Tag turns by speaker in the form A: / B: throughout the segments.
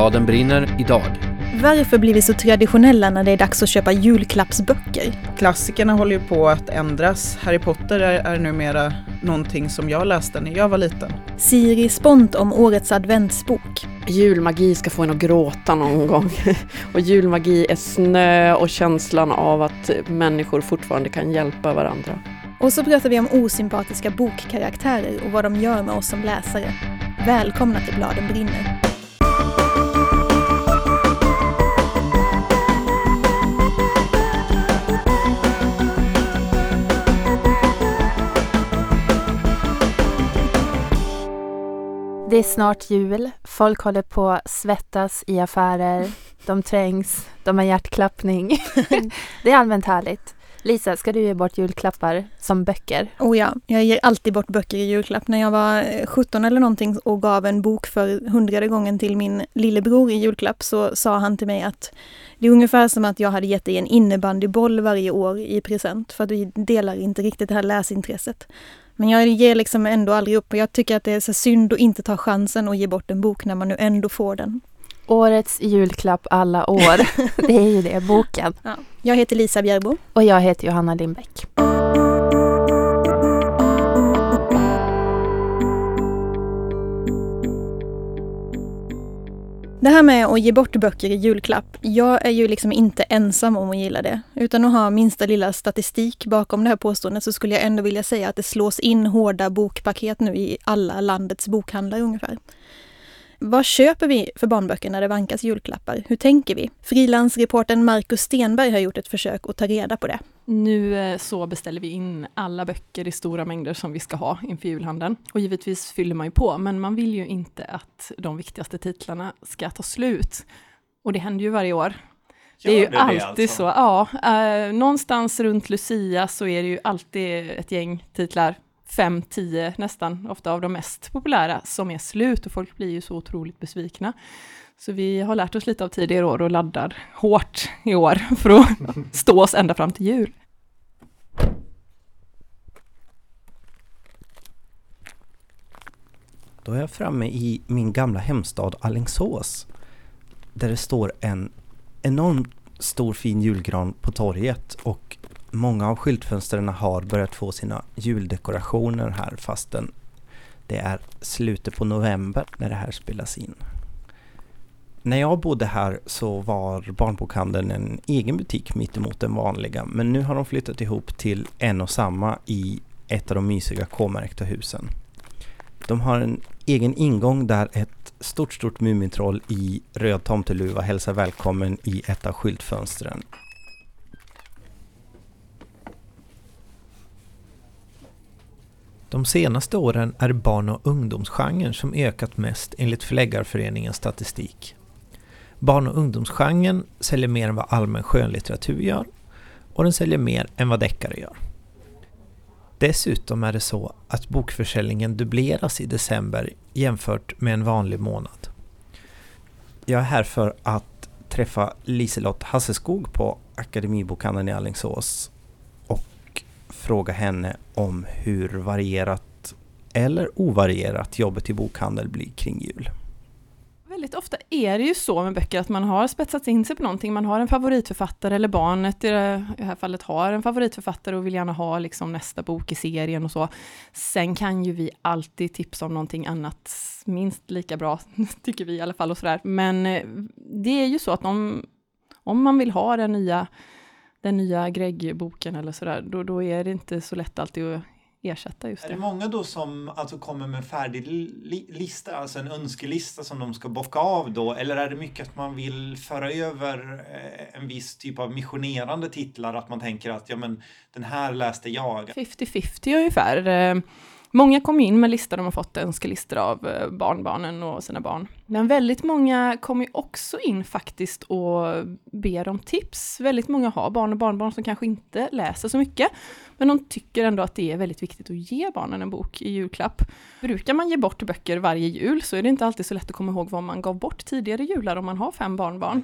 A: Bladen brinner idag.
B: Varför blir vi så traditionella när det är dags att köpa julklappsböcker?
C: Klassikerna håller ju på att ändras. Harry Potter är, är numera någonting som jag läste när jag var liten.
B: Siri Spont om årets adventsbok.
D: Julmagi ska få en att gråta någon gång. Och julmagi är snö och känslan av att människor fortfarande kan hjälpa varandra.
B: Och så pratar vi om osympatiska bokkaraktärer och vad de gör med oss som läsare. Välkomna till Bladen brinner.
E: Det är snart jul. Folk håller på att svettas i affärer. De trängs. De har hjärtklappning. det är allmänt härligt. Lisa, ska du ge bort julklappar som böcker?
B: Oh ja, jag ger alltid bort böcker i julklapp. När jag var eh, 17 eller någonting och gav en bok för hundrade gången till min lillebror i julklapp så sa han till mig att det är ungefär som att jag hade gett dig en innebandyboll varje år i present för att vi delar inte riktigt det här läsintresset. Men jag ger liksom ändå aldrig upp och jag tycker att det är så synd att inte ta chansen och ge bort en bok när man nu ändå får den.
E: Årets julklapp alla år. det är ju det, boken.
B: Ja. Jag heter Lisa Bjärbo.
E: Och jag heter Johanna Lindbäck.
B: Det här med att ge bort böcker i julklapp, jag är ju liksom inte ensam om att gilla det. Utan att ha minsta lilla statistik bakom det här påståendet så skulle jag ändå vilja säga att det slås in hårda bokpaket nu i alla landets bokhandlar ungefär. Vad köper vi för barnböcker när det vankas julklappar? Hur tänker vi? Frilansreporten Marcus Stenberg har gjort ett försök att ta reda på det.
D: Nu eh, så beställer vi in alla böcker i stora mängder som vi ska ha inför julhandeln. Och givetvis fyller man ju på, men man vill ju inte att de viktigaste titlarna ska ta slut. Och det händer ju varje år. det är ju det alltid alltså? så. Ja, eh, någonstans runt Lucia så är det ju alltid ett gäng titlar fem, tio nästan, ofta av de mest populära, som är slut och folk blir ju så otroligt besvikna. Så vi har lärt oss lite av tidigare år och laddar hårt i år för att stå oss ända fram till jul.
F: Då är jag framme i min gamla hemstad Allingsås. Där det står en enormt stor fin julgran på torget och många av skyltfönstren har börjat få sina juldekorationer här fastän det är slutet på november när det här spelas in. När jag bodde här så var barnbokhandeln en egen butik mittemot den vanliga men nu har de flyttat ihop till en och samma i ett av de mysiga K-märkta husen. De har en egen ingång där ett stort, stort Mumintroll i röd tomteluva hälsar välkommen i ett av skyltfönstren. De senaste åren är det barn och ungdomsgenren som ökat mest enligt Förläggarföreningens statistik. Barn och ungdomsgenren säljer mer än vad allmän skönlitteratur gör och den säljer mer än vad deckare gör. Dessutom är det så att bokförsäljningen dubbleras i december jämfört med en vanlig månad. Jag är här för att träffa Liselott Hasseskog på Akademibokhandeln i Alingsås fråga henne om hur varierat eller ovarierat jobbet i bokhandel blir kring jul.
D: Väldigt ofta är det ju så med böcker att man har spetsat in sig på någonting, man har en favoritförfattare eller barnet i det här fallet har en favoritförfattare och vill gärna ha liksom nästa bok i serien och så. Sen kan ju vi alltid tipsa om någonting annat minst lika bra, tycker vi i alla fall och sådär. Men eh, det är ju så att om, om man vill ha den nya den nya Greg-boken eller sådär, då, då är det inte så lätt alltid att ersätta just det.
G: Är det många då som alltså kommer med färdig li lista, alltså en önskelista som de ska bocka av då? Eller är det mycket att man vill föra över eh, en viss typ av missionerande titlar, att man tänker att ja men den här läste jag?
D: 50-50 ungefär. Många kom in med listor, de har fått önskelistor av eh, barnbarnen och sina barn. Men väldigt många kommer också in faktiskt och ber om tips. Väldigt många har barn och barnbarn som kanske inte läser så mycket, men de tycker ändå att det är väldigt viktigt att ge barnen en bok i julklapp. Brukar man ge bort böcker varje jul så är det inte alltid så lätt att komma ihåg vad man gav bort tidigare jular om man har fem barnbarn.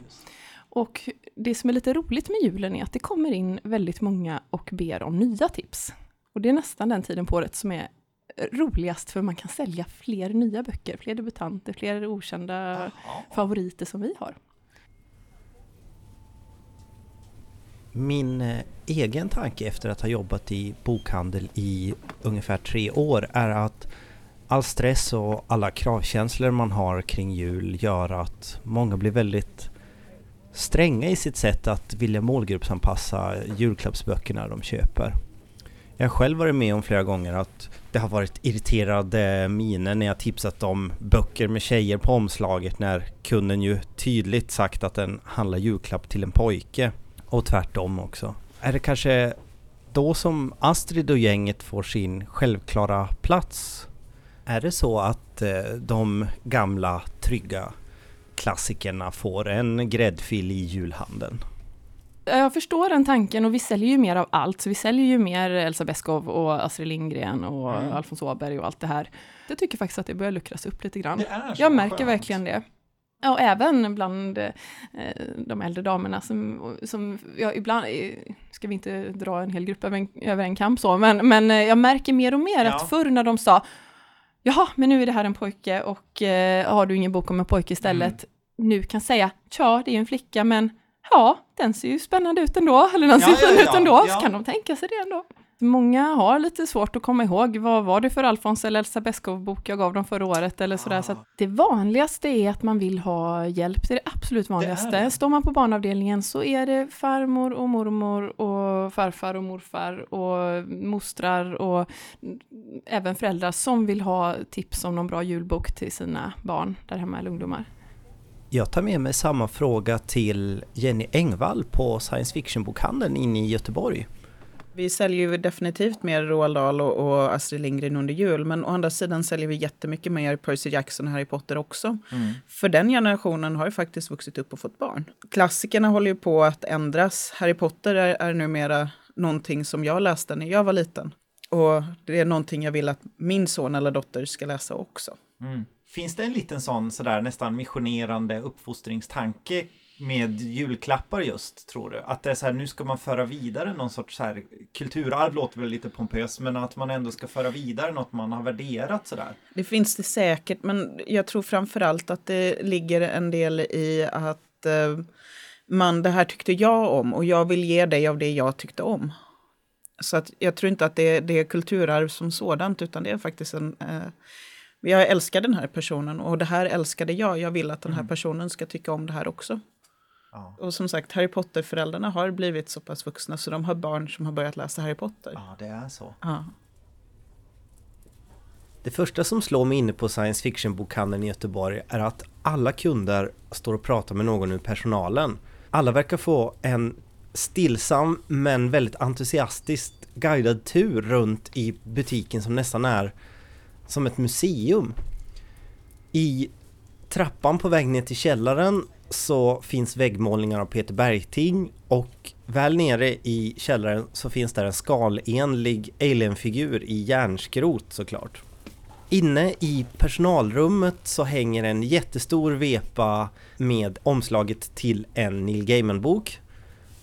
D: Och det som är lite roligt med julen är att det kommer in väldigt många och ber om nya tips. Och det är nästan den tiden på året som är roligast för man kan sälja fler nya böcker, fler debutanter, fler okända
G: Jaha.
D: favoriter som vi har.
F: Min eh, egen tanke efter att ha jobbat i bokhandel i ungefär tre år är att all stress och alla kravkänslor man har kring jul gör att många blir väldigt stränga i sitt sätt att vilja målgruppsanpassa julklappsböckerna de köper. Jag har själv varit med om flera gånger att det har varit irriterade miner när jag tipsat om böcker med tjejer på omslaget när kunden ju tydligt sagt att den handlar julklapp till en pojke. Och tvärtom också. Är det kanske då som Astrid och gänget får sin självklara plats? Är det så att eh, de gamla trygga klassikerna får en gräddfil i julhandeln?
D: Jag förstår den tanken och vi säljer ju mer av allt. Så vi säljer ju mer Elsa Beskow och Astrid Lindgren och
G: Mm.
D: Alfons Åberg och allt det här. Jag tycker faktiskt att det börjar luckras upp lite grann. Jag märker
G: skönt.
D: verkligen det. Ja, och även bland eh, de äldre damerna som, som ja, ibland, eh, ska vi inte dra en hel grupp över en, över en kamp så, men, men eh, jag märker mer och mer
G: Ja.
D: att förr när de sa, jaha, men nu är det här en pojke och eh, har du ingen bok om en pojke istället, nu kan säga, tja, det är en flicka, men ja, den ser ju spännande ut ändå, eller den ser
G: ja,
D: fin ut
G: ja,
D: ändå,
G: ja.
D: så kan de tänka sig det ändå. Många har lite svårt att komma ihåg, vad var det för Alfons eller Elsa Beskow-bok jag gav dem förra året eller sådär. Så
G: Ah.
D: att det vanligaste är att man vill ha hjälp, det är det absolut vanligaste.
G: det.
D: Står man på barnavdelningen så är det farmor och mormor och farfar och morfar och mostrar och även föräldrar som vill ha tips om någon bra julbok till sina barn där hemma eller ungdomar.
F: Jag tar med mig samma fråga till Jenny Engvall på science fiction-bokhandeln inne i Göteborg.
C: Vi säljer ju definitivt mer Roald Dahl och, och Astrid Lindgren under jul, men å andra sidan säljer vi jättemycket mer Percy Jackson och Harry Potter också.
G: Mm.
C: För den generationen har ju faktiskt vuxit upp och fått barn. Klassikerna håller ju på att ändras. Harry Potter är, är numera någonting som jag läste när jag var liten. Och det är någonting jag vill att min son eller dotter ska läsa också.
G: Mm. Finns det en liten sån sådär nästan missionerande uppfostringstanke med julklappar just, tror du? Att det är så här, nu ska man föra vidare någon sorts så här kulturarv, låter väl lite pompöst, men att man ändå ska föra vidare något man har värderat sådär.
C: Det finns det säkert, men jag tror framför allt att det ligger en del i att eh, man, det här tyckte jag om och jag vill ge dig av det jag tyckte om. Så att jag tror inte att det, det är kulturarv som sådant, utan det är faktiskt en... Eh, jag älskar den här personen och det här älskade jag. Jag vill att den här personen ska tycka om det här också.
G: Ja.
C: Och som sagt, Harry Potter-föräldrarna har blivit så pass vuxna så de har barn som har börjat läsa Harry Potter.
G: ja, det är så.
C: Ja.
F: Det första som slår mig inne på science fiction-bokhandeln i Göteborg är att alla kunder står och pratar med någon ur personalen. Alla verkar få en stillsam men väldigt entusiastiskt guidad tur runt i butiken som nästan är som ett museum. I trappan på väg ner till källaren så finns väggmålningar av Peter Bergting och väl nere i källaren så finns där en skalenlig alienfigur i järnskrot såklart. Inne i personalrummet så hänger en jättestor vepa med omslaget till en Neil Gaiman-bok.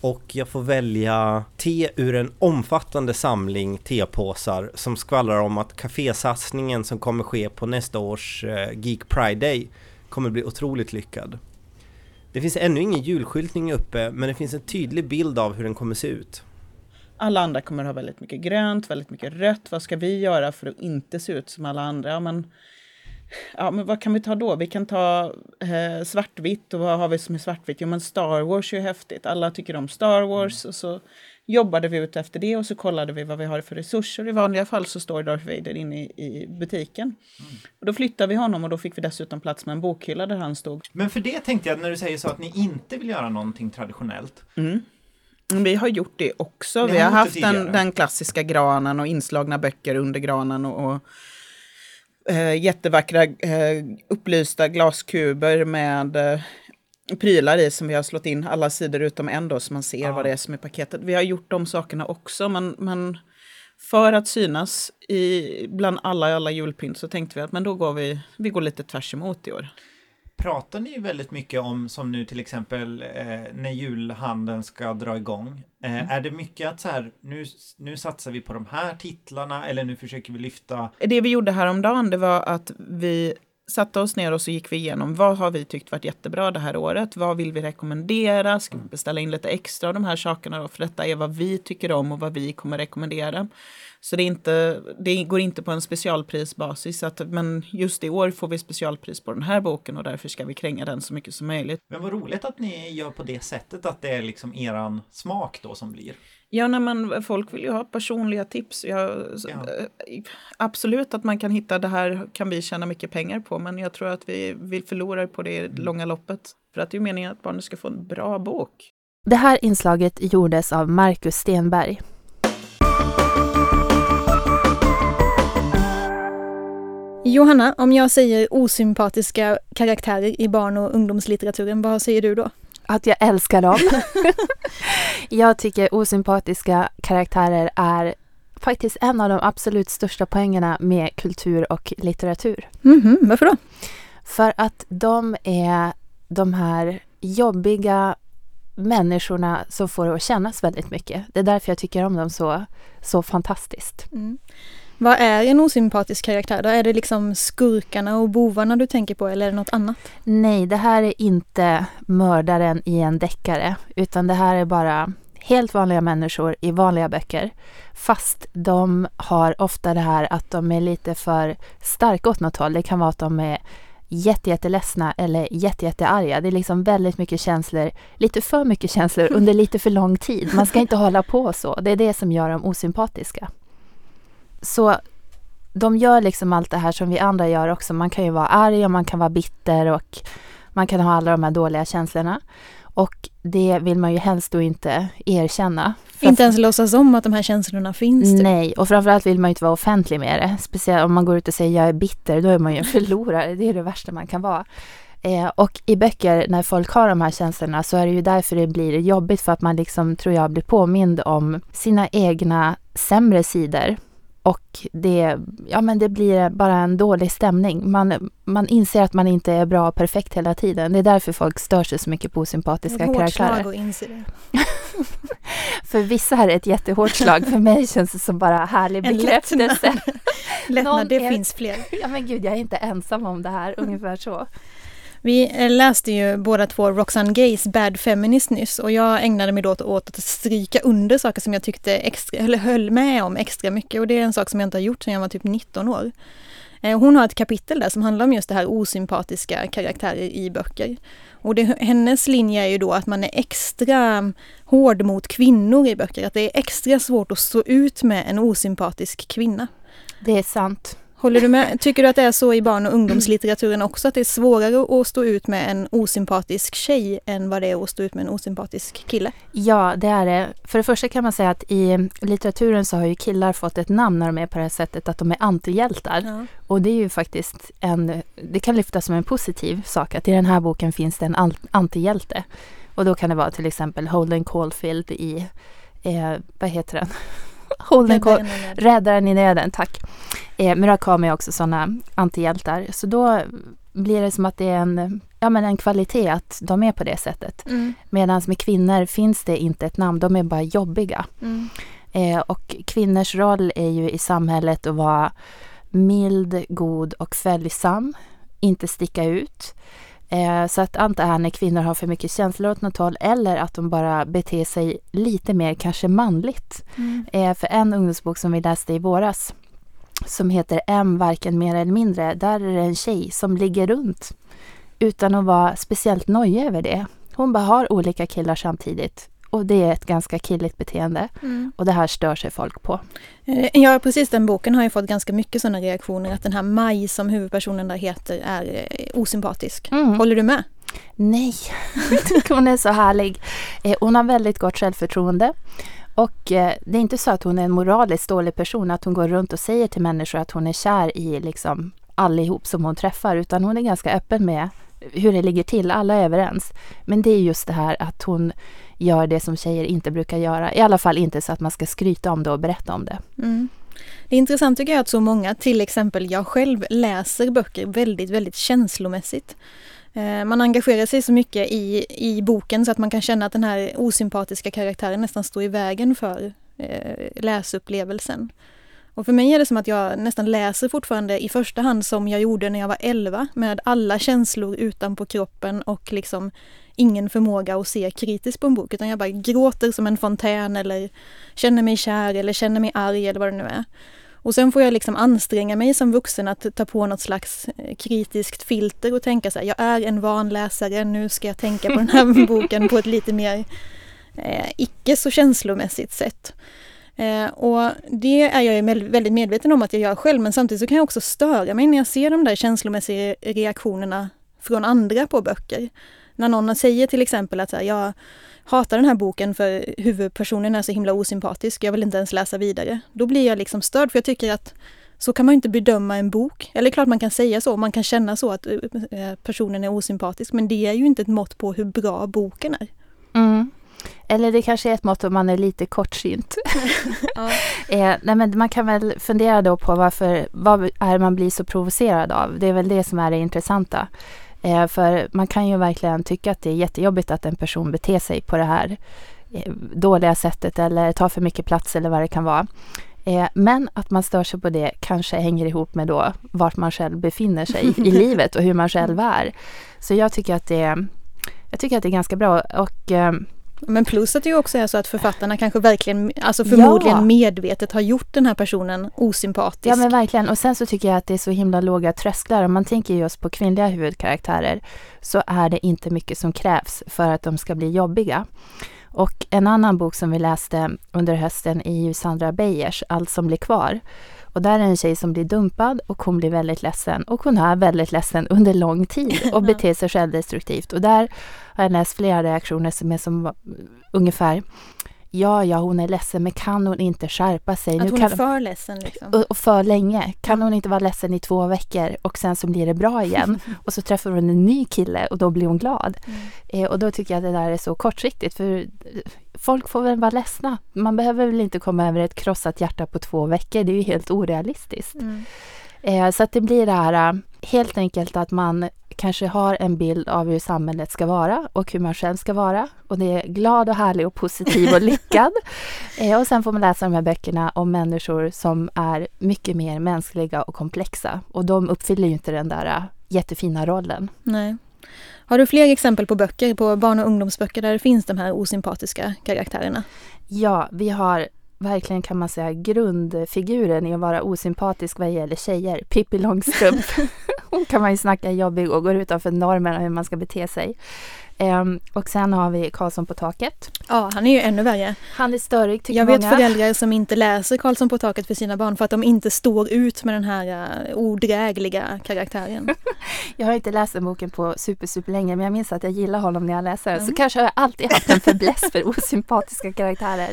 F: Och jag får välja te ur en omfattande samling tepåsar som skvallrar om att kafésatsningen som kommer ske på nästa års eh, Geek Pride Day kommer bli otroligt lyckad. Det finns ännu ingen julskyltning uppe men det finns en tydlig bild av hur den kommer se ut.
C: Alla andra kommer ha väldigt mycket grönt, väldigt mycket rött. Vad ska vi göra för att inte se ut som alla andra? Ja, men, ja, men vad kan vi ta då? Vi kan ta eh, svartvitt och vad har vi som är svartvitt? Jo, men Star Wars är ju häftigt. Alla tycker om Star Wars och så jobbade vi ut efter det och så kollade vi vad vi har för resurser. I vanliga fall så står Darth Vader inne i, i butiken. Och då flyttade vi honom och då fick vi dessutom plats med en bokhylla där han stod.
G: Men för det tänkte jag, när du säger så att ni inte vill göra någonting traditionellt.
C: Mm. Vi har gjort det också.
G: Ni
C: Vi
G: har
C: har haft den, den klassiska granen och inslagna böcker under granen och, och eh, jättevackra eh, upplysta glaskuber med eh, prylar i som vi har slått in alla sidor utom en då så man ser
G: Ja.
C: vad det är som är paketet. Vi har gjort de sakerna också men, men för att synas i, bland alla alla julpynt så tänkte vi att men då går vi, vi går lite tvärs emot i år.
G: Pratar ni väldigt mycket om, som nu till exempel eh, när julhandeln ska dra igång. Eh,
C: Mm.
G: Är det mycket att så här, nu, nu satsar vi på de här titlarna eller nu försöker vi lyfta
C: Det vi gjorde häromdagen det var att vi satte oss ner och så gick vi igenom vad har vi tyckt varit jättebra det här året? Vad vill vi rekommendera? Ska vi beställa in lite extra av de här sakerna då? För detta är vad vi tycker om och vad vi kommer rekommendera. Så det, är inte, det går inte på en specialprisbasis. Att, men just i år får vi specialpris på den här boken och därför ska vi kränga den så mycket som möjligt.
G: Men vad roligt att ni gör på det sättet, att det är liksom eran smak då som blir.
C: Ja, nej, men folk vill ju ha personliga tips. Jag,
G: Ja.
C: eh, Absolut att man kan hitta det här kan vi tjäna mycket pengar på men jag tror att vi vill förlora på det det långa loppet. För att det är ju meningen att barnen ska få en bra bok.
E: Det här inslaget gjordes av Marcus Stenberg.
B: Johanna, om jag säger osympatiska karaktärer i barn och ungdomslitteraturen, vad säger du då?
E: Att jag älskar dem. jag tycker osympatiska karaktärer är faktiskt en av de absolut största poängerna med kultur och litteratur.
B: Mhm, varför då?
E: För att de är de här jobbiga människorna som får det att kännas väldigt mycket. Det är därför jag tycker om dem så, så fantastiskt.
B: Mm. Vad är en osympatisk karaktär då? Är det liksom skurkarna och bovarna du tänker på eller är det något annat?
E: Nej, det här är inte mördaren i en deckare, utan det här är bara helt vanliga människor i vanliga böcker. Fast de har ofta det här att de är lite för starka åt något håll. Det kan vara att de är jätte, jätteledsna eller jätte, jättearga. Det är liksom väldigt mycket känslor, lite för mycket känslor under lite för lång tid. Man ska inte hålla på så. Det är det som gör dem osympatiska. Så de gör liksom allt det här som vi andra gör också. Man kan ju vara arg och man kan vara bitter och man kan ha alla de här dåliga känslorna. Och det vill man ju helst då inte erkänna.
B: Inte ens låtsas om att de här känslorna finns. typ.
E: Nej, och framförallt vill man ju inte vara offentlig med det. Speciellt om man går ut och säger jag är bitter, då är man ju en förlorare. Det är det värsta man kan vara. Eh, och i böcker, när folk har de här känslorna, så är det ju därför det blir jobbigt. För att man liksom, tror jag, blir påmind om sina egna sämre sidor. Och det, ja, men det blir bara en dålig stämning. Man, man inser att man inte är bra och perfekt hela tiden. Det är därför folk stör sig så mycket på osympatiska
B: Ett hårt
E: karaktärer.
B: slag att inse det.
E: För vissa är det ett jättehårt slag. För mig känns det som bara härlig
B: En
E: bekräftelse.
B: Lättnad,
E: Någon
B: det
E: är-
B: finss fler.
E: Ja men gud, jag är inte ensam om det här, ungefär så.
B: Vi eh, läste ju båda två Roxane Gays Bad Feminist nyss och jag ägnade mig då åt att stryka under saker som jag tyckte extra, eller höll med om extra mycket och det är en sak som jag inte har gjort sedan jag var typ 19 år. Eh, hon har ett kapitel där som handlar om just det här osympatiska karaktärer i böcker. Och det, hennes linje är ju då att man är extra hård mot kvinnor i böcker, att det är extra svårt att stå ut med en osympatisk kvinna.
E: Det är sant.
B: Håller du med? Tycker du att det är så i barn och ungdomslitteraturen också, att det är svårare att stå ut med en osympatisk tjej än vad det är att stå ut med en osympatisk kille?
E: Ja, det är det. För det första kan man säga att i litteraturen så har ju killar fått ett namn när de är på det här sättet, att de är antihjältar.
B: Ja.
E: Och det är ju faktiskt en, det kan lyftas som en positiv sak, att i den här boken finns det en antihjälte. Och då kan det vara till exempel Holden Caulfield i, eh, vad heter den? Holden Caulfield. Räddaren i nöden, tack. Eh, Murakami är också sådana antihjältar. Så då blir det som att det är en, ja, men en kvalitet att de är på det sättet.
B: Mm,
E: Medan med kvinnor finns det inte ett namn, de är bara jobbiga.
B: mm.
E: Eh, och kvinnors roll är ju i samhället att vara mild, god och följsam, inte sticka ut. Eh, så att antingen när kvinnor har för mycket känslor åt något håll eller att de bara beter sig lite mer kanske manligt.
B: Mm.
E: Eh, för en ungdomsbok som vi läste i våras som heter M, varken mer eller mindre, där är det en tjej som ligger runt utan att vara speciellt nojig över det. Hon bara har olika killar samtidigt och det är ett ganska killigt beteende
B: Mm.
E: och det här stör sig folk på.
B: Eh, Ja, precis den boken har ju fått ganska mycket sådana reaktioner att den här Maj som huvudpersonen där heter är eh, osympatisk.
E: Mm.
B: Håller du med?
E: Nej, jag tycker hon är så härlig. Eh, hon har väldigt gott självförtroende. Och det är inte så att hon är en moraliskt dålig person, att hon går runt och säger till människor att hon är kär i liksom allihop som hon träffar, utan hon är ganska öppen med hur det ligger till, alla är överens. Men det är just det här att hon gör det som tjejer inte brukar göra, i alla fall inte så att man ska skryta om det och berätta om det.
B: Mm. Det är intressant tycker jag att så många, till exempel jag själv, läser böcker väldigt, väldigt känslomässigt. Eh, man engagerar sig så mycket i, i boken så att man kan känna att den här osympatiska karaktären nästan står i vägen för eh, läsupplevelsen. Och för mig är det som att jag nästan läser fortfarande i första hand som jag gjorde när jag var 11 med alla känslor utanpå kroppen och liksom ingen förmåga att se kritiskt på en bok utan jag bara gråter som en fontän eller känner mig kär eller känner mig arg eller vad det nu är. Och sen får jag liksom anstränga mig som vuxen att ta på något slags eh, kritiskt filter och tänka så här, jag är en vanläsare, nu ska jag tänka på den här boken på ett lite mer eh, icke så känslomässigt sätt. Eh, och det är jag väldigt medveten om att jag gör själv men samtidigt så kan jag också störa mig när jag ser de där känslomässiga reaktionerna från andra på böcker. När någon säger till exempel att så här, jag hatar den här boken för huvudpersonen är så himla osympatisk, jag vill inte ens läsa vidare. Då blir jag liksom störd för jag tycker att så kan man inte bedöma en bok. Eller klart man kan säga så, man kan känna så att eh, personen är osympatisk men det är ju inte ett mått på hur bra boken är.
E: Mm. Eller det kanske är ett mått om man är lite kortsynt. ja. eh, nej men man kan väl fundera då på varför, vad är man blir så provocerad av? Det är väl det som är det intressanta. Eh, för man kan ju verkligen tycka att det är jättejobbigt att en person beter sig på det här eh, dåliga sättet eller tar för mycket plats eller vad det kan vara. Eh, men att man stör sig på det kanske hänger ihop med då vart man själv befinner sig i livet och hur man själv är. Så jag tycker att det, jag tycker att det är ganska bra och eh,
B: men plus att det också är så att författarna kanske verkligen, alltså förmodligen ja. medvetet har gjort den här personen osympatisk.
E: Ja men verkligen och sen så tycker jag att det är så himla låga trösklar. Om man tänker just på kvinnliga huvudkaraktärer så är det inte mycket som krävs för att de ska bli jobbiga. Och en annan bok som vi läste under hösten är ju Sandra Beijers Allt som blir kvar. Och där är en tjej som blir dumpad och hon blir väldigt ledsen. Och hon är väldigt ledsen under lång tid och beter sig självdestruktivt. Och där har jag läst flera reaktioner som är som ungefär Ja, ja, hon är ledsen, men kan hon inte skärpa sig?
B: Att
E: nu
B: hon
E: kan
B: är för ledsen? Liksom.
E: Och, och, för länge. Kan hon inte vara ledsen i två veckor och sen så blir det bra igen? och så träffar hon en ny kille och då blir hon glad. Mm. Eh, och då tycker jag att det där är så kortsiktigt, för folk får väl vara ledsna. Man behöver väl inte komma över ett krossat hjärta på två veckor. Det är ju helt orealistiskt. Mm. Eh, så att det blir det här helt enkelt att man kanske har en bild av hur samhället ska vara och hur man själv ska vara. Och det är glad och härlig och positiv och lyckad. eh, och sen får man läsa de här böckerna om människor som är mycket mer mänskliga och komplexa. Och de uppfyller ju inte den där äh, jättefina rollen.
B: Nej. Har du fler exempel på böcker, på barn och ungdomsböcker där det finns de här osympatiska karaktärerna?
E: Ja, vi har verkligen kan man säga grundfiguren i att vara osympatisk vad gäller tjejer, Pippi Långstrump. Hon kan man ju snacka jobbig och går utanför normerna hur man ska bete sig. Um, och sen har vi Karlsson på taket.
B: Ja, han är ju ännu värre.
E: Han är störig tycker
B: Jag
E: många.
B: vet föräldrar som inte läser Karlsson på taket för sina barn för att de inte står ut med den här uh, odrägliga karaktären.
E: jag har inte läst den boken på super, super länge men jag minns att jag gillar honom när jag läser. Mm. Så kanske har jag alltid haft en fäbless för osympatiska karaktärer.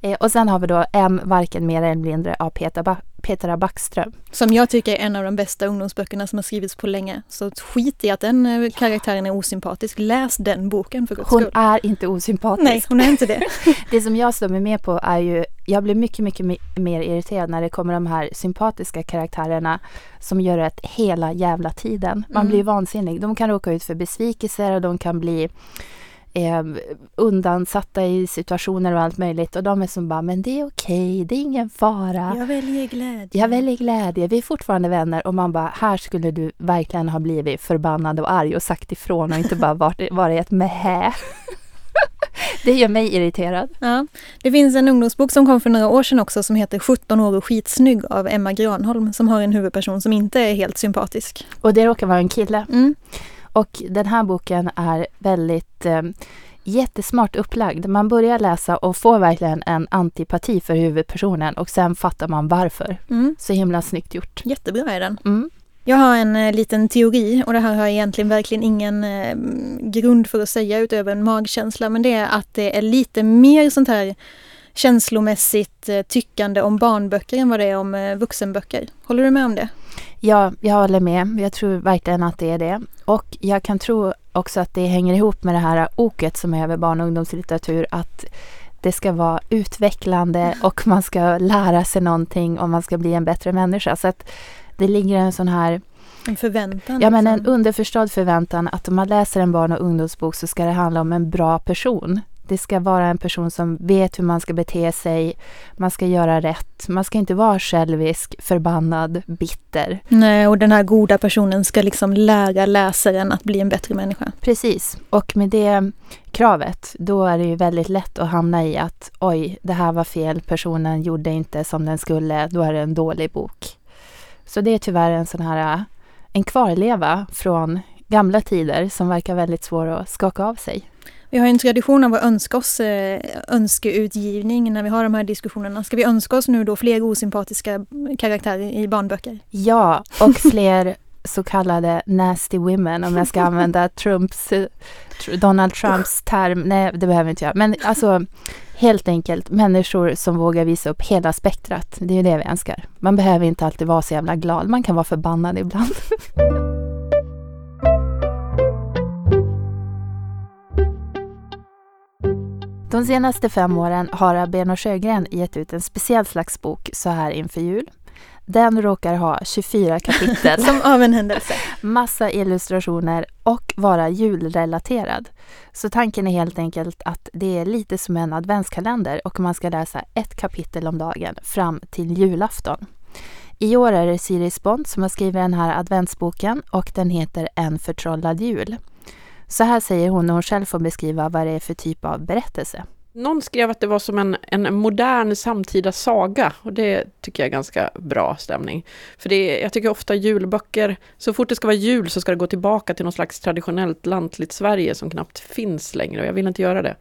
E: Eh, och sen har vi då M, varken mer eller mindre av Peter, ba Petra Backström.
B: Som jag tycker är en av de bästa ungdomsböckerna som har skrivits på länge. Så skit i att den eh, karaktären är osympatisk. Läs den boken för guds
E: skull. Hon är inte osympatisk.
B: Nej, hon är inte det.
E: det som jag står mig med på är ju, jag blir mycket, mycket mer irriterad när det kommer de här sympatiska karaktärerna som gör det hela jävla tiden. Man mm. blir vansinnig. De kan råka ut för besvikelser och de kan bli eh, undansatta i situationer och allt möjligt och de är som bara, men det är okej, det är ingen fara.
B: Jag väljer glädje.
E: Jag väljer glädje, vi är fortfarande vänner och man bara, här skulle du verkligen ha blivit förbannad och arg och sagt ifrån och inte bara varit, varit ett mähä. Det gör mig irriterad.
B: Ja. Det finns en ungdomsbok som kom för några år sedan också som heter 17 år och skitsnygg av Emma Granholm som har en huvudperson som inte är helt sympatisk.
E: Och det råkar vara en kille.
B: Mm.
E: Och den här boken är väldigt eh, jättesmart upplagd. Man börjar läsa och får verkligen en antipati för huvudpersonen och sen fattar man varför.
B: Mm.
E: Så himla snyggt gjort.
B: Jättebra är den.
E: Mm.
B: Jag har en eh, liten teori och det här har jag egentligen verkligen ingen eh, grund för att säga utöver en magkänsla men det är att det är lite mer sånt här känslomässigt eh, tyckande om barnböcker än vad det är om eh, vuxenböcker. Håller du med om det?
E: Ja, jag håller med. Jag tror verkligen att det är det. Och jag kan tro också att det hänger ihop med det här oket som är över barn och ungdomslitteratur att det ska vara utvecklande och man ska lära sig någonting och man ska bli en bättre människa. Så att det ligger en sån här
B: En förväntan?
E: Ja, men en
B: liksom.
E: underförstådd förväntan att om man läser en barn och ungdomsbok så ska det handla om en bra person. Det ska vara en person som vet hur man ska bete sig, man ska göra rätt, man ska inte vara självisk, förbannad, bitter.
B: Nej, och den här goda personen ska liksom lära läsaren att bli en bättre människa.
E: Precis, och med det kravet, då är det ju väldigt lätt att hamna i att oj, det här var fel, personen gjorde inte som den skulle, då är det en dålig bok. Så det är tyvärr en sån här, en kvarleva från gamla tider som verkar väldigt svår att skaka av sig.
B: Vi har ju en tradition av att önska oss eh, önskeutgivning när vi har de här diskussionerna. Ska vi önska oss nu då fler osympatiska karaktärer i barnböcker?
E: Ja, och fler så kallade nasty women om jag ska använda Trumps, Donald Trumps term. Nej, det behöver inte göra. Men alltså helt enkelt människor som vågar visa upp hela spektrat. Det är ju det vi önskar. Man behöver inte alltid vara så jävla glad. Man kan vara förbannad ibland. De senaste fem åren har Aben och Sjögren gett ut en speciell slags bok så här inför jul. Den råkar ha 24 kapitel,
B: Som av en händelse.
E: massa illustrationer och vara julrelaterad. Så tanken är helt enkelt att det är lite som en adventskalender och man ska läsa ett kapitel om dagen fram till julafton. I år är det Siri Spont som har skrivit den här adventsboken och den heter En förtrollad jul. Så här säger hon när hon själv får beskriva vad det är för typ av berättelse.
A: Någon skrev att det var som en, en modern samtida saga och det tycker jag är ganska bra stämning. För det är, jag tycker ofta julböcker, så fort det ska vara jul så ska det gå tillbaka till något slags traditionellt lantligt Sverige som knappt finns längre och jag vill inte göra det.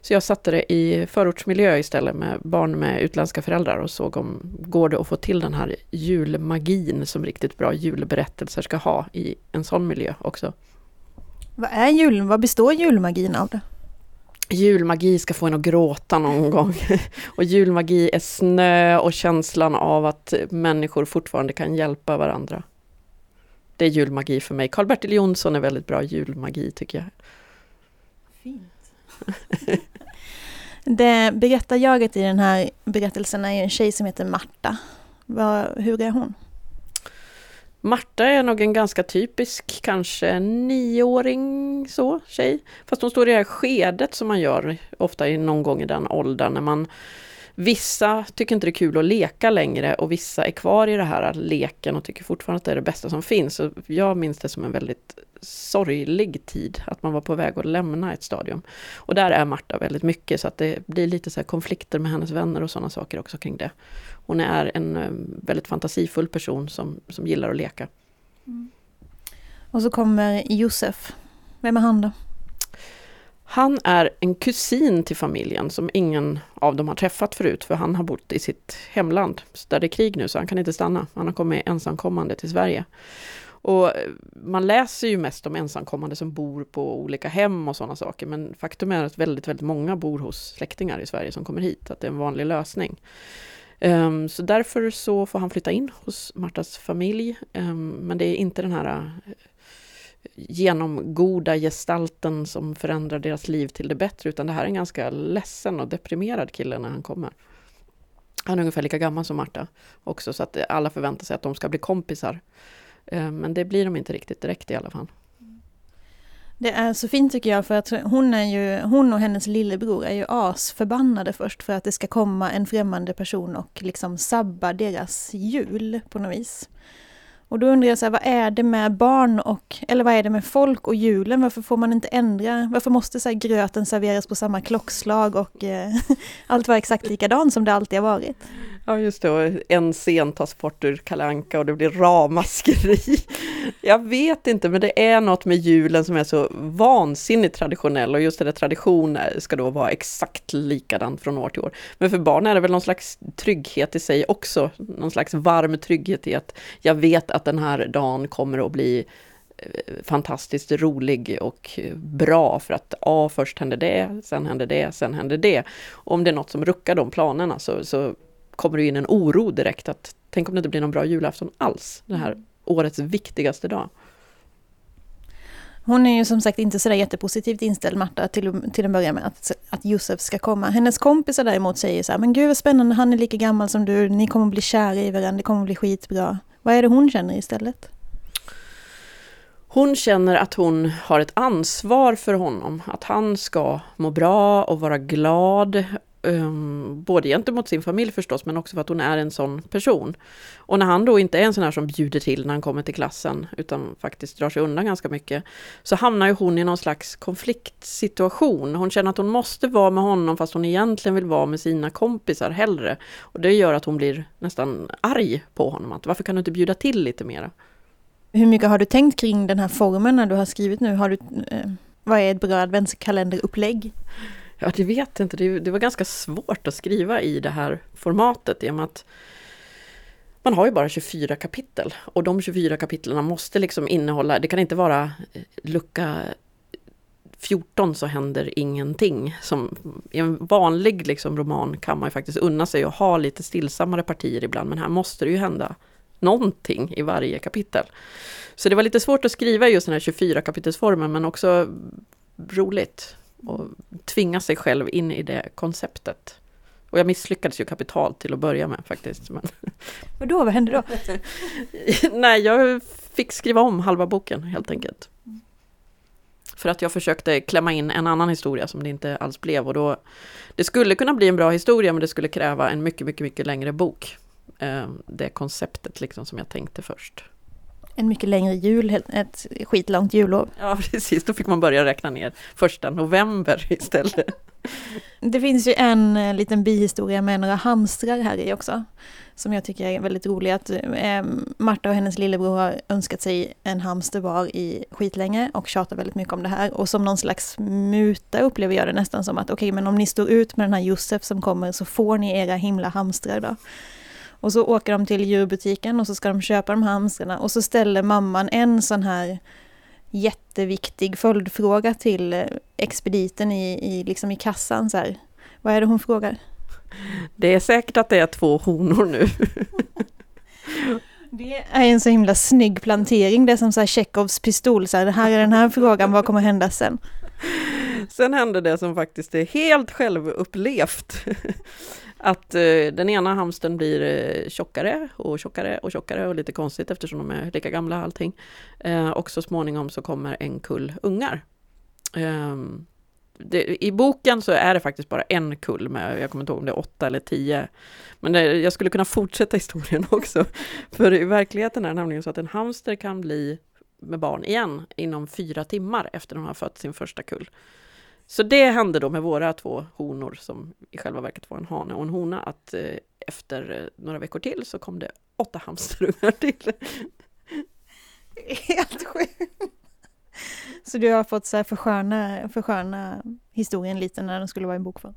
A: Så jag satte det i förortsmiljö istället med barn med utländska föräldrar och såg om går det att få till den här julmagin som riktigt bra julberättelser ska ha i en sån miljö också.
B: Vad är jul? Vad består julmagin av? Det?
A: Julmagi ska få en att gråta någon gång. Och julmagi är snö och känslan av att människor fortfarande kan hjälpa varandra. Det är julmagi för mig. Karl-Bertil Jonsson är väldigt bra julmagi tycker jag.
B: Det berättarjaget i den här berättelsen är en tjej som heter Marta. Vad, hur är hon?
A: Marta är nog en ganska typisk, kanske nioåring så, tjej. Fast hon står i det här skedet som man gör ofta i någon gång i den åldern när man Vissa tycker inte det är kul att leka längre och vissa är kvar i det här leken och tycker fortfarande att det är det bästa som finns. Så jag minns det som en väldigt sorglig tid, att man var på väg att lämna ett stadium. Och där är Marta väldigt mycket, så att det blir lite så konflikter med hennes vänner och sådana saker också kring det. Hon är en eh, väldigt fantasifull person som, som gillar att leka. Mm.
B: Och så kommer Josef. Vem är han då?
A: Han är en kusin till familjen som ingen av dem har träffat förut, för han har bott i sitt hemland, där det är krig nu, så han kan inte stanna. Han har kommit ensamkommande till Sverige. Och eh, man läser ju mest om ensamkommande som bor på olika hem och sådana saker, men faktum är att väldigt, väldigt många bor hos släktingar i Sverige som kommer hit, att det är en vanlig lösning. Um, så därför så får han flytta in hos Martas familj, um, men det är inte den här eh, genom genomgoda gestalten som förändrar deras liv till det bättre, utan det här är en ganska ledsen och deprimerad kille när han kommer. Han är ungefär lika gammal som Marta också, så att alla förväntar sig att de ska bli kompisar. Eh, men det blir de inte riktigt direkt i alla fall.
B: Det är så fint tycker jag för att hon, är ju, hon och hennes lillebror är ju asförbannade först för att det ska komma en främmande person och liksom sabba deras jul på något vis. Och då undrar jag så här, vad är det med barn och, eller vad är det med folk och julen? Varför får man inte ändra, varför måste så här gröten serveras på samma klockslag och eh, allt vara exakt likadant som det alltid har varit?
A: Ja, just det. Och en scen tas bort ur Kalanka och det blir ramaskri. Jag vet inte, men det är något med julen som är så vansinnigt traditionell och just det där tradition ska då vara exakt likadant från år till år. Men för barn är det väl någon slags trygghet i sig också, någon slags varm trygghet i att jag vet att den här dagen kommer att bli eh, fantastiskt rolig och bra för att ja, först händer det, sen händer det, sen händer det. Och om det är något som ruckar de planerna så, så kommer det in en oro direkt att tänk om det inte blir någon bra julafton alls, den här årets viktigaste dag.
B: Hon är ju som sagt inte sådär jättepositivt inställd, Marta, till, till en början med att, att Josef ska komma. Hennes kompisar däremot säger så här, men gud vad spännande, han är lika gammal som du, ni kommer bli kära i varandra, det kommer bli skitbra. Vad är det hon känner istället?
A: hon känner att hon har ett ansvar för honom, att han ska må bra och vara glad. Um, både gentemot sin familj förstås, men också för att hon är en sån person. Och när han då inte är en sån här som bjuder till när han kommer till klassen, utan faktiskt drar sig undan ganska mycket, så hamnar ju hon i någon slags konfliktsituation. Hon känner att hon måste vara med honom fast hon egentligen vill vara med sina kompisar hellre. Och det gör att hon blir nästan arg på honom. Att varför kan du inte bjuda till lite mera?
B: Hur mycket har du tänkt kring den här formen när du har skrivit nu? Har du, eh, vad är ett bra adventskalenderupplägg?
A: Ja, det vet jag inte. Det, det var ganska svårt att skriva i det här formatet i och med att man har ju bara 24 kapitel och de 24 kapitlen måste liksom innehålla, det kan inte vara eh, lucka 14 så händer ingenting. Som I en vanlig liksom roman kan man ju faktiskt unna sig att ha lite stillsammare partier ibland, men här måste det ju hända någonting i varje kapitel. Så det var lite svårt att skriva just den här 24 kapitelsformen men också roligt och tvinga sig själv in i det konceptet. Och jag misslyckades ju kapitalt till att börja med faktiskt. Men...
B: Och då, vad hände då?
A: Nej, jag fick skriva om halva boken helt enkelt. För att jag försökte klämma in en annan historia som det inte alls blev. Och då, det skulle kunna bli en bra historia men det skulle kräva en mycket, mycket, mycket längre bok. Eh, det konceptet liksom som jag tänkte först.
B: En mycket längre jul, ett skitlångt jullov.
A: Ja precis, då fick man börja räkna ner första november istället.
B: Det finns ju en eh, liten bihistoria med några hamstrar här i också. Som jag tycker är väldigt rolig. Att eh, Marta och hennes lillebror har önskat sig en hamster var i skitlänge och tjatar väldigt mycket om det här. Och som någon slags muta upplever jag det nästan som att okej, okay, men om ni står ut med den här Josef som kommer så får ni era himla hamstrar då. Och så åker de till djurbutiken och så ska de köpa de här hamstrarna och så ställer mamman en sån här jätteviktig följdfråga till eh, expediten i, i, liksom i kassan. Så här. Vad är det hon frågar?
A: Det är säkert att det är två honor nu.
B: Det är en så himla snygg plantering, det är som så här Tjechovs pistol, så här, det här är den här frågan, vad kommer hända sen?
A: Sen händer det som faktiskt är helt självupplevt. Att eh, den ena hamsten blir eh, tjockare och tjockare och tjockare och lite konstigt eftersom de är lika gamla allting. Eh, och så småningom så kommer en kull ungar. Eh, det, I boken så är det faktiskt bara en kull med, jag kommer inte ihåg om det är åtta eller tio. Men det, jag skulle kunna fortsätta historien också. För i verkligheten är det nämligen så att en hamster kan bli med barn igen inom fyra timmar efter de har fött sin första kull. Så det hände då med våra två honor som i själva verket var en hane och en hona att eh, efter eh, några veckor till så kom det åtta hamsterungar till.
B: Helt sjukt! Så du har fått så här försköna, försköna historien lite när den skulle vara i bokform?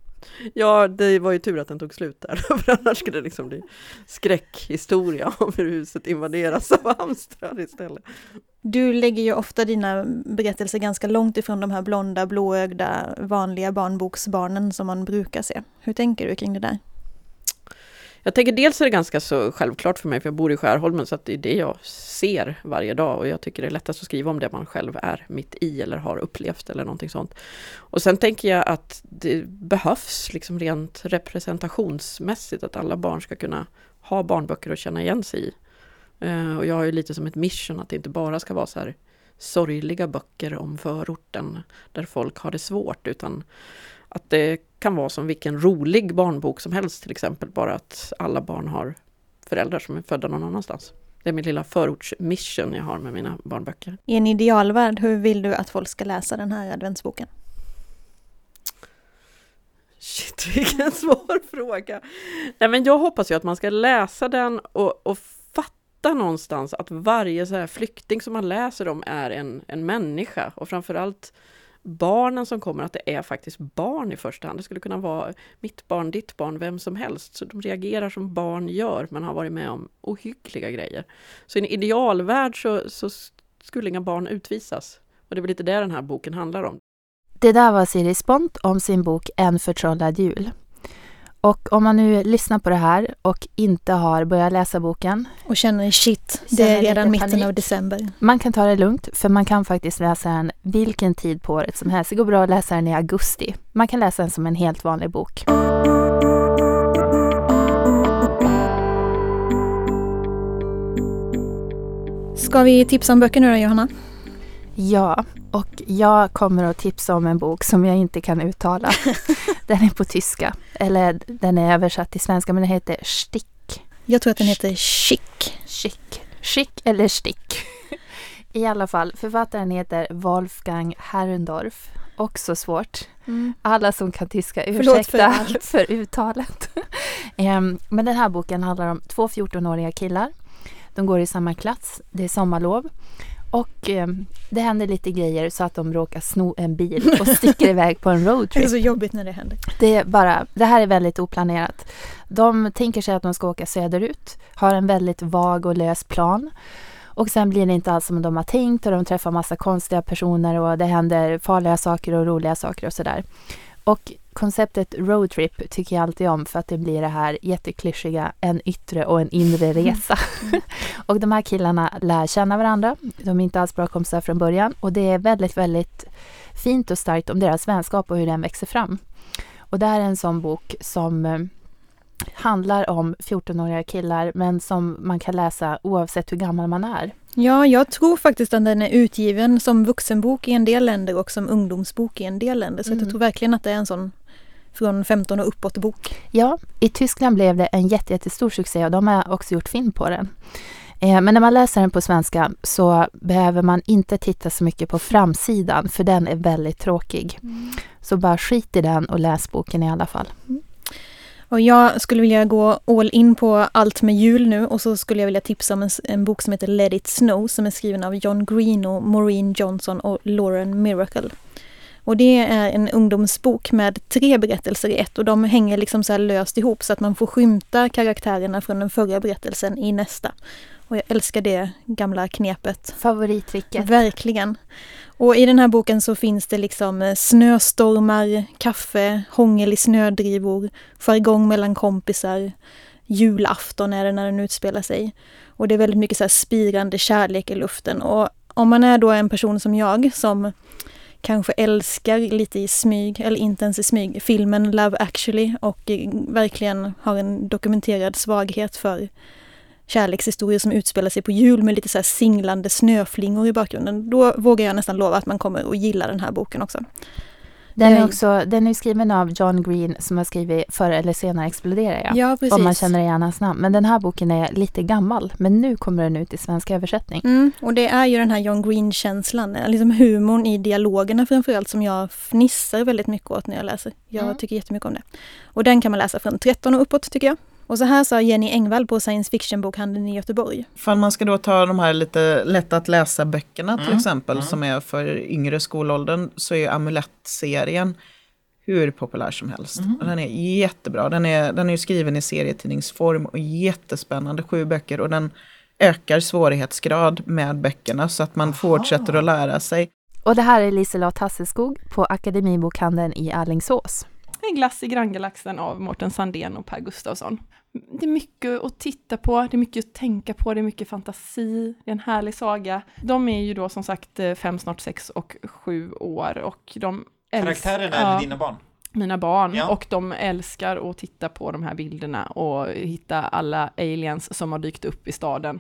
A: Ja, det var ju tur att den tog slut där, för annars skulle det liksom bli skräckhistoria om hur huset invaderas av hamstrar istället.
B: Du lägger ju ofta dina berättelser ganska långt ifrån de här blonda, blåögda, vanliga barnboksbarnen som man brukar se. Hur tänker du kring det där?
A: Jag tänker dels är det ganska så självklart för mig, för jag bor i Skärholmen, så att det är det jag ser varje dag och jag tycker det är lättast att skriva om det man själv är mitt i eller har upplevt eller någonting sånt. Och sen tänker jag att det behövs liksom rent representationsmässigt, att alla barn ska kunna ha barnböcker och känna igen sig i. Uh, och jag har ju lite som ett mission att det inte bara ska vara så här sorgliga böcker om förorten där folk har det svårt, utan att det kan vara som vilken rolig barnbok som helst till exempel, bara att alla barn har föräldrar som är födda någon annanstans. Det är min lilla förortsmission jag har med mina barnböcker.
B: I en idealvärld, hur vill du att folk ska läsa den här adventsboken?
A: Shit, vilken svår fråga! Nej, men jag hoppas ju att man ska läsa den och, och hitta någonstans att varje så här flykting som man läser om är en, en människa och framförallt barnen som kommer, att det är faktiskt barn i första hand. Det skulle kunna vara mitt barn, ditt barn, vem som helst. Så de reagerar som barn gör, men har varit med om ohyggliga grejer. Så i en idealvärld så, så skulle inga barn utvisas. Och det är väl lite det den här boken handlar om.
E: Det där var Siri Spont om sin bok En förtrollad jul. Och om man nu lyssnar på det här och inte har börjat läsa boken.
B: Och känner shit, det är redan mitten panik. av december.
E: Man kan ta det lugnt för man kan faktiskt läsa den vilken tid på året som helst. Det går bra att läsa den i augusti. Man kan läsa den som en helt vanlig bok.
B: Ska vi tipsa om böcker nu då, Johanna?
E: Ja, och jag kommer att tipsa om en bok som jag inte kan uttala. den är på tyska, eller den är översatt till svenska, men den heter Stick.
B: Jag tror att den heter Chic.
E: Chic. Chic eller Stick. I alla fall, författaren heter Wolfgang Herrendorf. Också svårt.
B: Mm.
E: Alla som kan tyska, ursäkta
B: för
E: för, uttalet. Em, Men den här boken handlar om två 14-åriga killar. De går i samma klass, det är sommarlov. Och em, det händer lite grejer så att de råkar sno en bil och sticker iväg på en
B: Det är
E: roadtrip.
B: så jobbigt när det händer.
E: Det, är bara, det här är väldigt oplanerat. De tänker sig att de ska åka söderut, har en väldigt vag och lös plan. Och sen blir det inte alls som de har tänkt och de träffar massa konstiga personer och det händer farliga saker och roliga saker och sådär. Och konceptet roadtrip tycker jag alltid om för att det blir det här jätteklyschiga, en yttre och en inre resa. och de här killarna lär känna varandra. De är inte alls bra kompisar från början och det är väldigt, väldigt fint och starkt om deras vänskap och hur den växer fram. Och det här är en sån bok som eh, handlar om 14-åriga killar men som man kan läsa oavsett hur gammal man är.
B: Ja, jag tror faktiskt att den är utgiven som vuxenbok i en del länder och som ungdomsbok i en del länder. Så
E: Mm.
B: jag tror verkligen att det är en sån från 15 och uppåt bok.
E: Ja, i Tyskland blev det en jätte, jättestor succé och de har också gjort film på den. Eh, Men när man läser den på svenska så behöver man inte titta så mycket på framsidan för den är väldigt tråkig. Så bara skit i den och läs boken i alla fall.
B: Och jag skulle vilja gå all in på allt med jul nu och så skulle jag vilja tipsa om en, en bok som heter Let it snow som är skriven av John Greeno, Maureen Johnson och Lauren Miracle. Och det är en ungdomsbok med tre berättelser i ett och de hänger liksom så här löst ihop så att man får skymta karaktärerna från den förra berättelsen i nästa. Och jag älskar det gamla knepet.
E: Favorittricket.
B: Verkligen. Och i den här boken så finns det liksom eh, snöstormar, kaffe, hångel i snödrivor, jargong mellan kompisar, julafton är det när den utspelar sig. Och det är väldigt mycket så spirande kärlek i luften. Och om man är då en person som jag som kanske älskar lite i smyg, eller inte ens i smyg, filmen Love actually och verkligen har en dokumenterad svaghet för kärlekshistorier som utspelar sig på jul med lite så här singlande snöflingor i bakgrunden. Då vågar jag nästan lova att man kommer att gilla den här boken också.
E: Den är också den är skriven av John Green som har skrivit Förr eller senare exploderar jag.
B: Ja, precis.
E: Om man känner igen hans namn. Men den här boken är lite gammal. Men nu kommer den ut i svensk översättning.
B: Mm, och det är ju den här John Green-känslan, liksom humorn i dialogerna framförallt som jag fnissar väldigt mycket åt när jag läser. Jag
E: Mm.
B: tycker jättemycket om det. Och den kan man läsa från 13 och uppåt tycker jag. Och så här sa Jenny Engvall på science fiction-bokhandeln i Göteborg.
C: Ifall man ska då ta de här lite lätt att läsa böckerna till
G: Mm,
C: exempel
G: mm.
C: som är för yngre skolåldern så är Amulett-serien hur populär som helst.
G: Mm.
C: Den är jättebra. Den är, den är skriven i serietidningsform och jättespännande, sju böcker och den ökar svårighetsgrad med böckerna så att man
G: Aha.
C: fortsätter att lära sig.
E: Och det här är Liselott Hasselskog på Akademibokhandeln i Alingsås.
D: En glass i granngalaxen av Mårten Sandén och Per Gustafsson. Det är mycket att titta på, det är mycket att tänka på, det är mycket fantasi, det är en härlig saga. De är ju då som sagt eh, fem, snart sex och sju år och de
G: Karaktärerna
D: ja,
G: eller dina barn?
D: mina barn
G: Ja.
D: och de älskar att titta på de här bilderna och hitta alla aliens som har dykt upp i staden.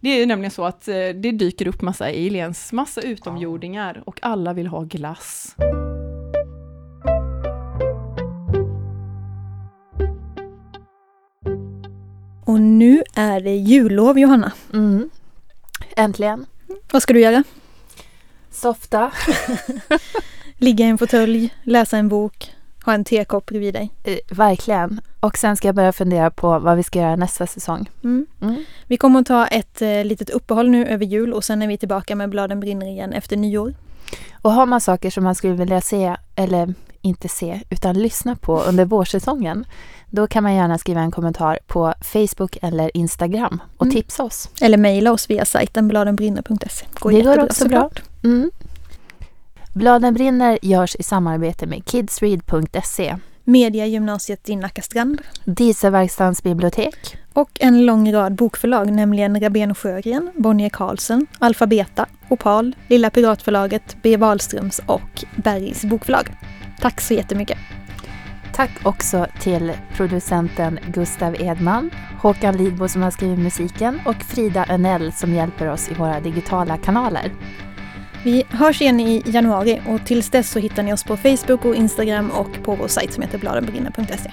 D: Det är ju nämligen så att eh, det dyker upp massa aliens, massa utomjordingar och alla vill ha glass.
B: Och nu är det jullov Johanna.
E: Mm. Äntligen.
B: Vad ska du göra?
E: Softa.
B: Ligga i en fåtölj, läsa en bok, ha en tekopp bredvid dig.
E: Eh, verkligen. Och sen ska jag börja fundera på vad vi ska göra nästa säsong.
B: Mm.
E: Mm.
B: Vi kommer att ta ett eh, litet uppehåll nu över jul och sen är vi tillbaka med Bladen brinner igen efter nyår.
E: Och har man saker som man skulle vilja se, eller inte se, utan lyssna på under vårsäsongen, då kan man gärna skriva en kommentar på Facebook eller Instagram och
B: Mm.
E: tipsa oss.
B: Eller mejla oss via sajten bladenbrinner.se.
E: Det går också bra. Mm. Bladen brinner görs i samarbete med kidsread.se,
B: Mediagymnasiet i Nackastrand
E: Dieselverkstadens bibliotek,
B: och en lång rad bokförlag, nämligen Rabén Sjögren, Bonnier Carlsen, Alfabeta, Opal, Lilla Piratförlaget, B. Wahlströms och Bergs bokförlag. Tack så jättemycket!
E: Tack också till producenten Gustav Edman, Håkan Lidbo som har skrivit musiken och Frida Önell som hjälper oss i våra digitala kanaler.
B: Vi hörs igen i januari och tills dess så hittar ni oss på Facebook och Instagram och på vår sajt som heter bladenbrinner.se.